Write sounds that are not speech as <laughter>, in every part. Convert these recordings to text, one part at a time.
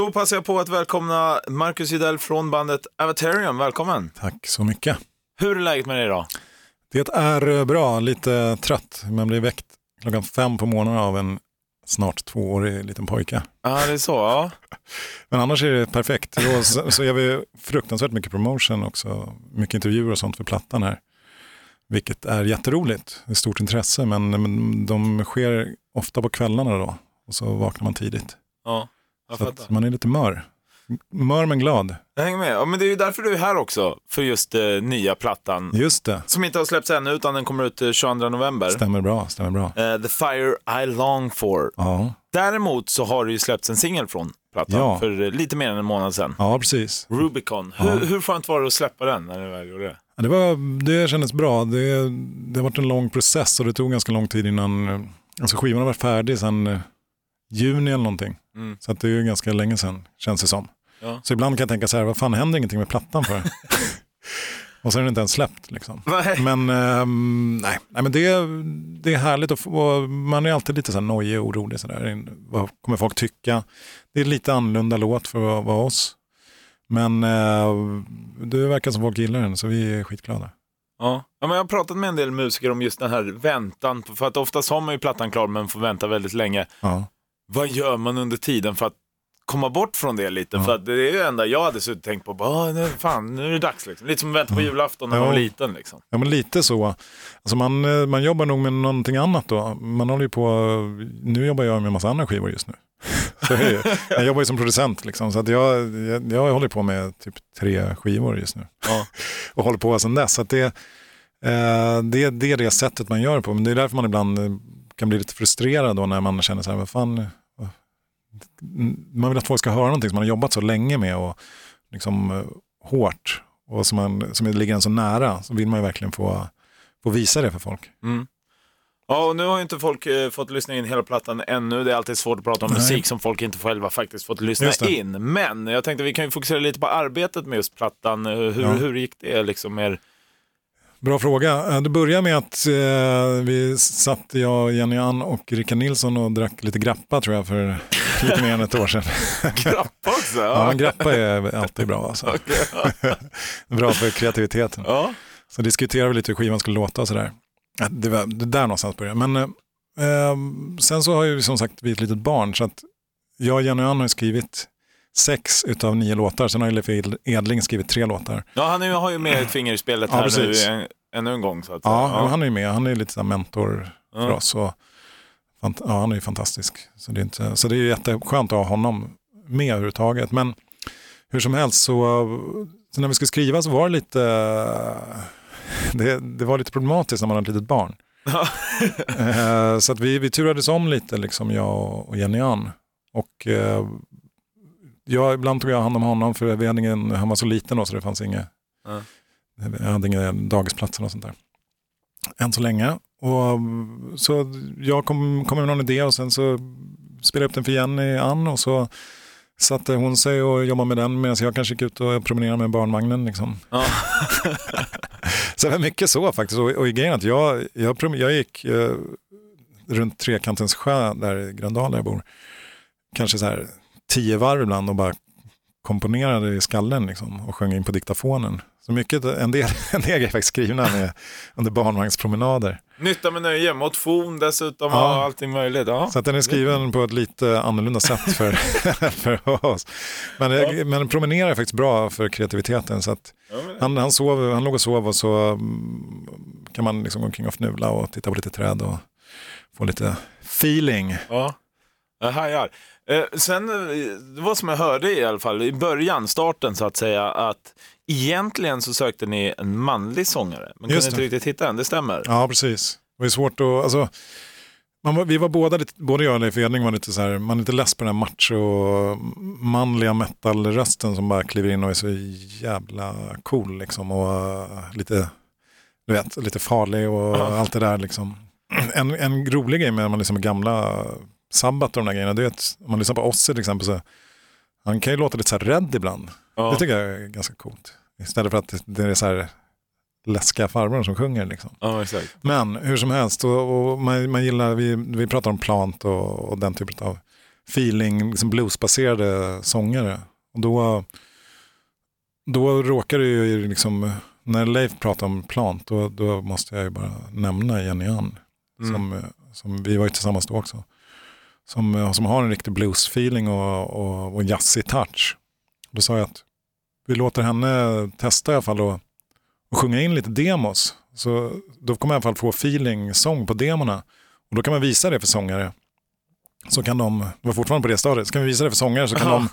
Då passar jag på att välkomna Marcus Judell från bandet Avatarium. Välkommen! Tack så mycket. Hur är läget med dig idag? Det är eh, bra, lite trött. Man blir väckt klockan fem på morgonen av en snart tvåårig liten pojke. Ja, det är så. Ja. <laughs> Men annars är det perfekt. Då så, så gör vi fruktansvärt mycket promotion också. Mycket intervjuer och sånt för plattan här. Vilket är jätteroligt. Det är stort intresse men, men de sker ofta på kvällarna då. Och så vaknar man tidigt. ja. Jag Så fattar. att man är lite mör. Mör men glad. Jag hänger med. Ja, men det är ju därför du är här också, för just eh, nya plattan. Just det, Som inte har släppts ännu, utan den kommer ut eh, 22 november. stämmer bra. Stämmer bra. Eh, The Fire I Long For. Ja, Däremot så har det ju släppts en singel från plattan Ja. för eh, lite mer än en månad sedan. ja precis. Rubicon. Hur, hur skönt var det att släppa den när du väl gjorde det? Ja, Det, var, det kändes bra. Det, det har varit en lång process och det tog ganska lång tid innan, eh, alltså skivan har varit färdig sedan eh, juni eller någonting. Mm. Så att det är ju ganska länge sedan, känns det som. Ja. Så ibland kan jag tänka så här, vad fan händer ingenting med plattan för? <laughs> och så är den inte ens släppt liksom. Nej. Men, ehm, nej. nej, men det, det är härligt att få, man är alltid lite så här nojig och orolig. Så där. Vad kommer folk tycka? Det är lite annorlunda låt för att vara oss. Men eh, det verkar som folk gillar den så vi är skitglada. Ja. ja, men jag har pratat med en del musiker om just den här väntan. För att oftast har man ju plattan klar men får vänta väldigt länge. Ja. Vad gör man under tiden för att komma bort från det lite? Ja. För att det är ju enda jag hade suttit och tänkt på. Bara, "Ah, nu, fan, nu är det dags. Liksom. Lite som att vänta på julafton när man Ja. var liten. Liksom. Ja men lite så. Alltså man, eh, man jobbar nog med någonting annat då. Man håller ju på, nu jobbar jag med en massa andra skivor just nu. <laughs> Det jag jobbar ju som producent liksom, så att jag, jag, jag håller på med typ tre skivor just nu. Ja. <laughs> Och håller på sedan dess. Så det, eh, det, det är det sättet man gör på. Men det är därför man ibland eh, kan bli lite frustrerad då när man känner så här, vad fan, eh, man vill att folk ska höra någonting som man har jobbat så länge med och liksom eh, hårt och som, man, som ligger en så nära så vill man ju verkligen få, få visa det för folk. Mm. Ja, och nu har ju inte folk eh, fått lyssna in hela plattan ännu. Det är alltid svårt att prata om Nej. musik som folk inte själva faktiskt fått lyssna in. Men jag tänkte vi kan ju fokusera lite på arbetet med just plattan. Eh, Hur, Ja. hur gick det liksom? Er... Bra fråga. Eh, Det började med att eh, vi satt, jag, Jenny Ann och Rickard Nilsson och drack lite grappa tror jag för lite mer än ett år sedan. <laughs> Grappa också? Ja, men grappa är alltid bra. Alltså. <laughs> Okej. <laughs> Bra för kreativiteten. ja. Så diskuterade vi lite hur skivan skulle låta och sådär. Ja, Det var det där någonstans började. Men eh, eh, sen så har ju som sagt vi ett litet barn så att jag och Jenny Ann har skrivit sex utav nio låtar. Sen har ju Leif Ed- Edling skrivit tre låtar. ja, han är har ju med ett finger i spelet Ja, här precis. nu en, ännu en gång. Så att, Ja, säga. han är ju med. Han är lite så mentor för Ja. oss. Och, ja, han är ju fantastisk. Så det är, inte, så det är jätteskönt att ha honom med överhuvudtaget. Men hur som helst så, så när vi skulle skriva så var det lite, det, det var lite problematiskt när man har ett litet barn. Ja. Eh, så att vi, vi turades om lite, liksom jag och Jenny Ann. Och eh, jag, ibland tog jag hand om honom för vi hade ingen, han var så liten då så det fanns inget, Ja. jag hade inga dagisplatser och sånt där. Än så länge. Och, så jag kom, kom med någon idé och sen så spelade jag upp den för Jenny Ann och så satte hon sig och jobbade med den medan jag kanske gick ut och promenerade med barnvagnen. Liksom. Ja. <laughs> Så det var mycket så faktiskt. Och, och grejen att jag, jag, jag gick eh, runt Trekantens sjö där i Gröndal där jag bor. Kanske så här tio varv ibland och bara komponerade i skallen liksom, och sjöng in på diktafonen. Så mycket, en del, <laughs> en del är faktiskt skrivna med, under barnvagnspromenader. Nytta med nöje, motion dessutom Ja. och allting möjligt. Ja. Så att den är skriven på ett lite annorlunda sätt för, <laughs> för oss. Men, Ja. men promenera är faktiskt bra för kreativiteten. Så att Ja, han, han, sov, han låg och sov och så mm, kan man liksom gå omkring och fnula och titta på lite träd och få lite feeling. Ja, jag hajar. Eh, sen, eh, det var som jag hörde i alla fall i början, starten så att säga, att egentligen så sökte ni en manlig sångare, men Just kunde inte det. riktigt hitta en, det stämmer? Ja, precis. Det var svårt att, alltså, man vi var båda lite, både jag och Leif Edling var lite så här, man är lite less på den här macho manliga metalrösten som bara kliver in och är så jävla cool liksom och uh, lite, du vet, lite farlig och Ja. allt det där liksom. En, en rolig grej med man på gamla Sabbath och de där grejerna, är att om man lyssnar på Ozzy till exempel så han kan ju låta lite så här rädd ibland. Ja. Det tycker jag är ganska coolt. Istället för att det är så här läskiga farbror som sjunger liksom. ja, exakt. Men hur som helst, och, och man, man gillar, vi, vi pratar om plant och, och den typen av feeling, liksom bluesbaserade sångare. Och då, då råkar det ju liksom, när Leif pratar om plant, då, då måste jag ju bara nämna Jenny Ann. Mm. Som, som, vi var ju tillsammans då också. Som, som har en riktig blues-feeling och, och, och jazzig touch. Då sa jag att vi låter henne testa i alla fall och, och sjunga in lite demos. Så då kommer jag i alla fall få feeling, sång på demorna. Och då kan man visa det för sångare. Så kan de, det var fortfarande på det stadiet, så kan vi visa det för sångare så kan Ja. de,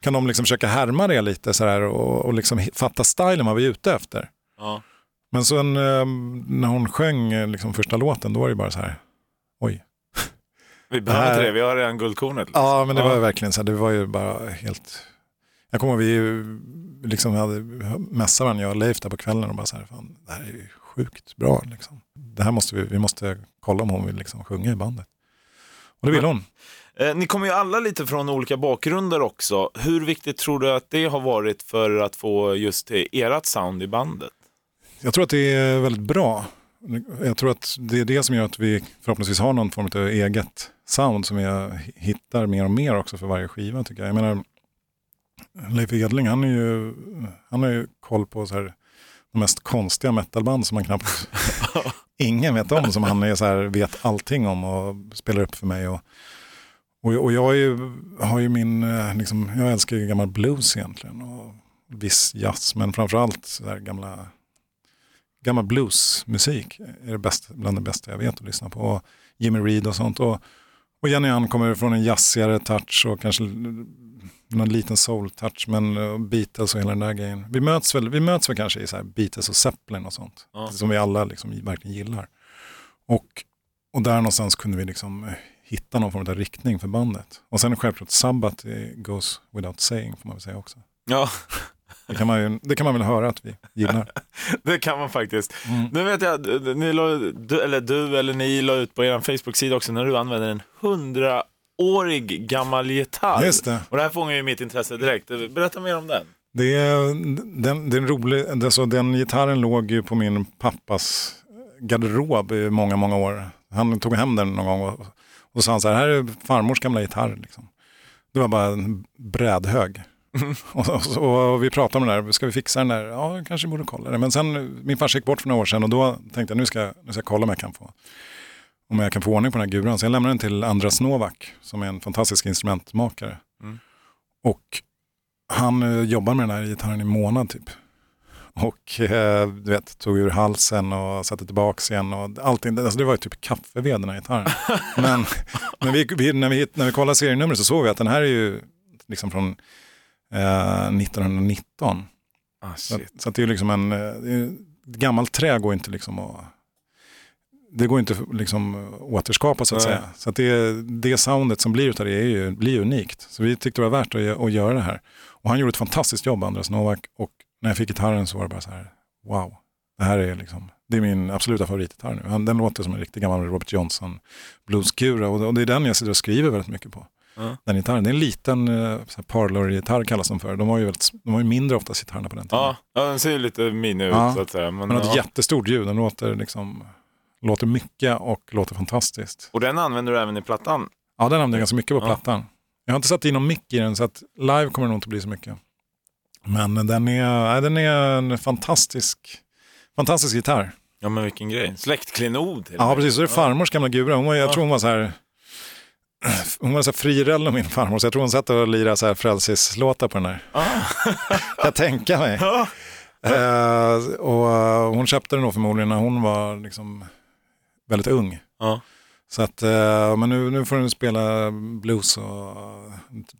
kan de liksom försöka härma det lite sådär och, och liksom fatta stilen man var ute efter. Ja. Men sen eh, när hon sjöng eh, liksom första låten, då var det bara så här, oj. Vi behöver inte det, vi har redan guldkornet. liksom. Ja, men det var ju verkligen så det var ju bara helt... Jag kommer ihåg, vi liksom hade mässat varandra, jag och Leif där på kvällen och bara så här, fan, det här är ju sjukt bra liksom. Det här måste vi, vi måste kolla om hon vill liksom sjunga i bandet. Och det ville hon. Eh, ni kommer ju alla lite från olika bakgrunder också. Hur viktigt tror du att det har varit för att få just ert sound i bandet? Jag tror att det är väldigt bra. Jag tror att det är det som gör att vi förhoppningsvis har någon form av eget sound som jag hittar mer och mer också för varje skiva tycker jag. Jag menar, Leif Edling han, är ju, han har ju koll på så här, de mest konstiga metalband som man knappt <laughs> ingen vet om. Som han är så här, vet allting om och spelar upp för mig. Och, och, och jag är ju, har ju min, eh, liksom, jag älskar ju gammal blues egentligen. Och viss jazz, men framförallt så där gamla gammal bluesmusik är det bästa, bland det bästa jag vet att lyssna på. Och Jimmy Reed och sånt. Och, och Jenny Ann kommer från en jazzigare touch och kanske någon liten soul-touch, men Beatles och hela den där grejen. Vi möts väl, vi möts väl kanske i så här Beatles och Zeppelin och sånt, Ja. som vi alla liksom verkligen gillar. Och, och där någonstans kunde vi liksom hitta någon form av riktning för bandet. Och sen självklart Sabbath goes without saying får man väl säga också. Ja, Det kan man, ju, det kan man väl höra att vi gillar. <laughs> det kan man faktiskt. Mm. Nu vet jag, ni la, du, eller du eller ni la ut på er Facebook-sida också när du använder en hundraårig gammal gitarr. Just det. Och det här fångar ju mitt intresse direkt. Berätta mer om den. Det den, det är en rolig, det är så den gitarren låg ju på min pappas garderob i många, många år. Han tog hem den någon gång och, och sa han så här, här är farmors gamla gitarr. Liksom. Det var bara en brädhög. <laughs> och, och, och vi pratade om det där, ska vi fixa den där? Ja, kanske borde kolla det. Men sen, min farsa gick bort för några år sedan och då tänkte jag, nu ska, nu ska jag kolla om jag kan få om jag kan få ordning på den här guran. Så jag lämnade den till Andras Novak som är en fantastisk instrumentmakare. Mm. Och han eh, jobbar med den här gitarren i månad typ. Och eh, du vet, tog ur halsen och satte tillbaka igen. Och allting. Alltså, det var ju typ kaffeved den här gitarren. <laughs> Men, men vi, vi, när, vi, när vi kollade serienumret så såg vi att den här är ju liksom från 1919. Ah, Så, så det är liksom en, eh, ett gammalt trä går inte liksom att det går inte liksom återskapa så att Nej. säga. Så att det, det soundet som blir utav det är ju, blir unikt. Så vi tyckte det var värt att, att göra det här. Och han gjorde ett fantastiskt jobb, Andras Novak. Och när jag fick gitarren så var det bara så här, wow. Det här är liksom, det är min absoluta favoritgitarr nu. Den låter som en riktig gammal Robert Johnson blueskura. Och, och det är den jag sitter och skriver väldigt mycket på. Ja. Den gitarren. Det är en liten uh, parlor-gitarr kallas de för. De var ju, väldigt, de var ju mindre oftast gitarrerna på den tiden. Ja, ja, den ser ju lite mini ut Ja. så att säga. Men, Men har ett ja. jättestort ljud. Den låter, liksom, låter mycket och låter fantastiskt. Och den använder du även i plattan? Ja, den använder jag ganska mycket på plattan. Jag har inte satt in någon mick i den så att live kommer det nog inte bli så mycket. Men den är, den är en fantastisk, fantastisk gitarr. Ja men vilken grej. Släktklenod Ja, precis. Så är det farmors gamla gura. Hon var, jag Ja. tror hon var så här, hon var så här frirello min farmor, så jag tror hon satt och lirade så här frälsislåtar på den här. Ah. <laughs> Jag tänka mig. Ja. Eh, och eh, hon köpte den då förmodligen när hon var liksom väldigt ung. Ja. Så att, eh, men nu, nu får den spela blues och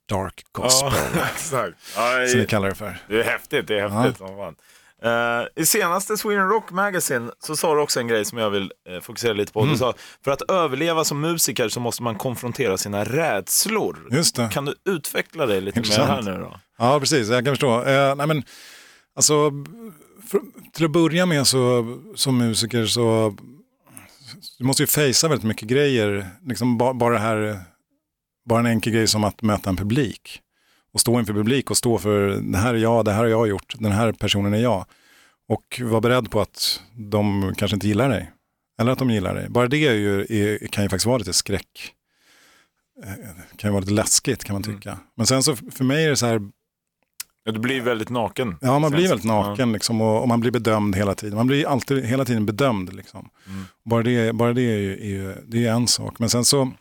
dark gospel, Ja, <laughs> exakt. Ja, som vi det, kallar det för. det är häftigt, det är häftigt som fan. Eh, I senaste Sweden Rock Magazine så sa du också en grej som jag vill eh, fokusera lite på. Mm. Du sa, för att överleva som musiker så måste man konfrontera sina rädslor. Just det. Kan du utveckla det lite mer Intressant. här nu då? Ja, precis. Jag kan förstå. Eh, nej, men, alltså, för, till att börja med så, som musiker så du måste ju fejsa väldigt mycket grejer. Liksom ba, bara, det här, bara en enkel grej som att möta en publik. Och stå inför publik och stå för det här är jag, det här har jag gjort, den här personen är jag. Och vara beredd på att de kanske inte gillar dig. Eller att de gillar dig. Bara det är ju, är, kan ju faktiskt vara lite skräck eh, kan ju vara lite läskigt kan man tycka. Men sen så för mig är det så här, Ja, du blir väldigt naken. ja man blir väldigt det. Ja. naken liksom, och, och man blir bedömd hela tiden. Man blir alltid hela tiden bedömd. Liksom. Mm. Bara det, bara det är, ju, är, ju, det är en sak. Men sen så,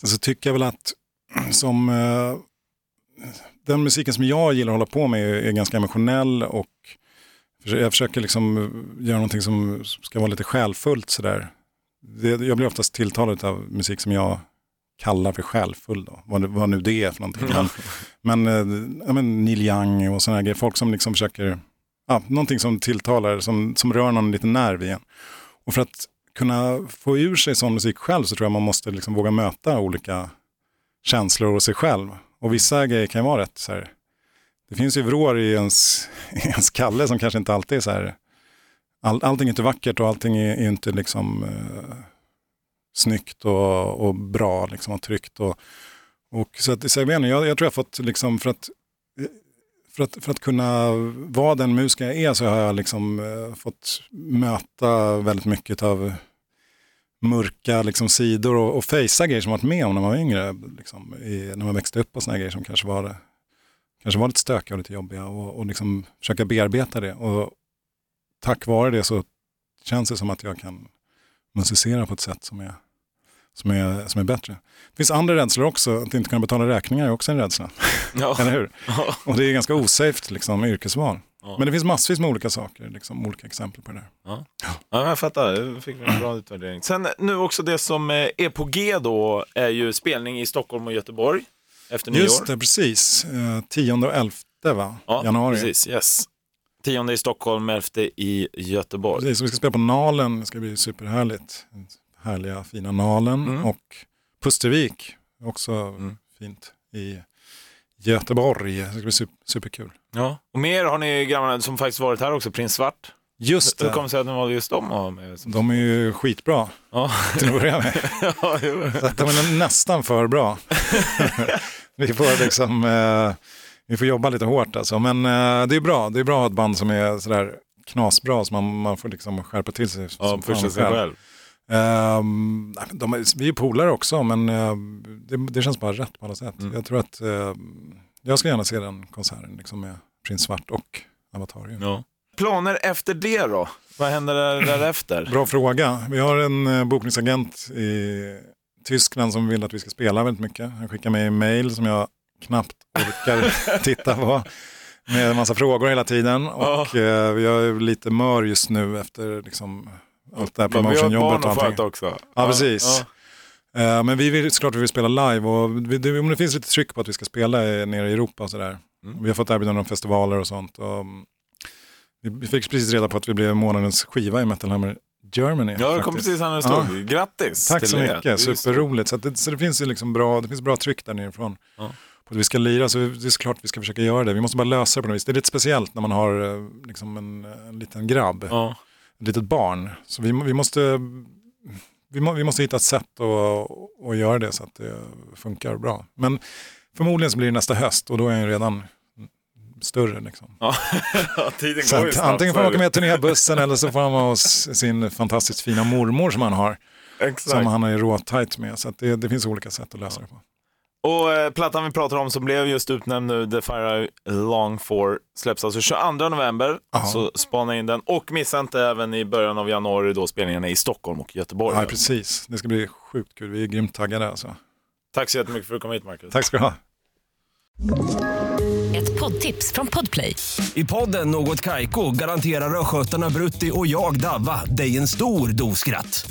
sen så tycker jag väl att <clears throat> som eh, den musiken som jag gillar att hålla på med är, är ganska emotionell och jag försöker liksom göra någonting som ska vara lite själfullt sådär. Det, jag blir oftast tilltalad av musik som jag kallar för själfull då, vad, vad nu det är för någonting. Men, men, eh, ja, men Neil Young och sådana grejer, folk som liksom försöker, ja, någonting som tilltalar, som, som rör någon liten nerv igen. Och för att kunna få ur sig sån musik själv så tror jag man måste liksom våga möta olika känslor och sig själv. Och vissa grejer kan ju vara rätt så här, det finns ju vrår i ens, <laughs> i ens kalle som kanske inte alltid är så här, all, allting är inte vackert och allting är, är inte liksom eh, snyggt och, och bra liksom, och tryggt. Och, och så att, så jag, jag, jag tror jag har fått, liksom, för, att, eh, för, att, för att kunna vara den musiker jag är så har jag liksom, eh, fått möta väldigt mycket av mörka liksom, sidor och, och fejsa grejer som varit med om när man var yngre. Liksom, i, när man växte upp och såna här grejer som kanske var, kanske var lite stökiga och lite jobbiga och, och liksom försöka bearbeta det. Och tack vare det så känns det som att jag kan musicera på ett sätt som är, som är, som är bättre. Det finns andra rädslor också, att inte kunna betala räkningar är också en rädsla. Ja. <laughs> Eller hur? Ja. Och det är ganska osafe liksom, yrkesval. Ja. Men det finns massvis med olika saker, liksom, olika exempel på det där. Ja, jag fattar. Det fick vi en bra utvärdering. Sen nu också det som eh, är på G då är ju spelning i Stockholm och Göteborg efter nyår. Just det, precis. Eh, 10 och 11 va? Ja, januari. precis. Yes. Tionde i Stockholm, elfte i Göteborg. Precis, så vi ska spela på Nalen, det ska bli superhärligt. Härliga fina Nalen Mm. och Pustervik, också Mm. fint i Göteborg. Det ska bli super, superkul. Ja. Och mer har ni grabbarna som faktiskt varit här också, Prins Svart. Just Hur det, kommer det sig att ni valde just dem? med? de är ju skitbra Ja. till att börja med. <laughs> ja. Så att de är nästan för bra. <laughs> vi får liksom, eh, vi får jobba lite hårt alltså. Men eh, det är bra, det är bra att ha ett band som är sådär knasbra så man, man får liksom skärpa till sig. ja som fan sig själv. Men de är, vi är polare också men eh, det, det känns bara rätt på alla sätt. Mm. Jag tror att eh, jag ska gärna se den konserten liksom med Prins Svart och Avatarium. Ja. Planer efter det då? Vad händer där, därefter? Bra fråga. Vi har en eh, bokningsagent i Tyskland som vill att vi ska spela väldigt mycket. Han skickar mig mail som jag knappt orkar <laughs> titta på. Med en massa frågor hela tiden. Och eh, jag är lite mör just nu efter liksom, allt det här Vi har ett promotionjobbet. och allting. också. Ja, precis. Ja. Eh, Men vi vill såklart vi vill spela live och vi, det, om det finns lite tryck på att vi ska spela nere i Europa och sådär. Mm. Vi har fått erbjudanden om festivaler och sånt. Och mm, vi, fick precis reda på att vi blev månadens skiva i Metal Hammer Germany. Ja, det kom faktiskt. precis här när det stod. Grattis Tack så det. mycket, superroligt. Så, det, så det finns ju liksom bra, det finns bra tryck där nerifrån. Ja. På att vi ska lira, så det är såklart vi ska försöka göra det. Vi måste bara lösa det på något vis. Det är lite speciellt när man har eh, liksom en, en liten grabb, Ja. Litet barn. Så vi, vi, måste, vi, må, vi måste hitta ett sätt att, att göra det så att det funkar bra. Men förmodligen så blir det nästa höst och då är jag redan större. Liksom. Ja, <laughs> tiden går ju snabbt. antingen får han åka med turnébussen eller så får han vara hos sin fantastiskt fina mormor som han har. Exakt. Som han är råtajt med. Så det, det finns olika sätt att lösa det på. Och eh, plattan vi pratar om som blev just utnämnd nu, The Fire I Long For, släpps alltså 22 november. Ja. Så spana in den. Och missa inte även i början av januari då spelningarna i Stockholm och Göteborg. Ja, precis. Det ska bli sjukt kul. Vi är grymt taggade alltså. Tack så jättemycket för att du kom hit Marcus. Tack ska du ha. Ett poddtips från Podplay. I podden Något Kaiko garanterar östgötarna Brutti och jag, Davva, dig en stor dos skratt.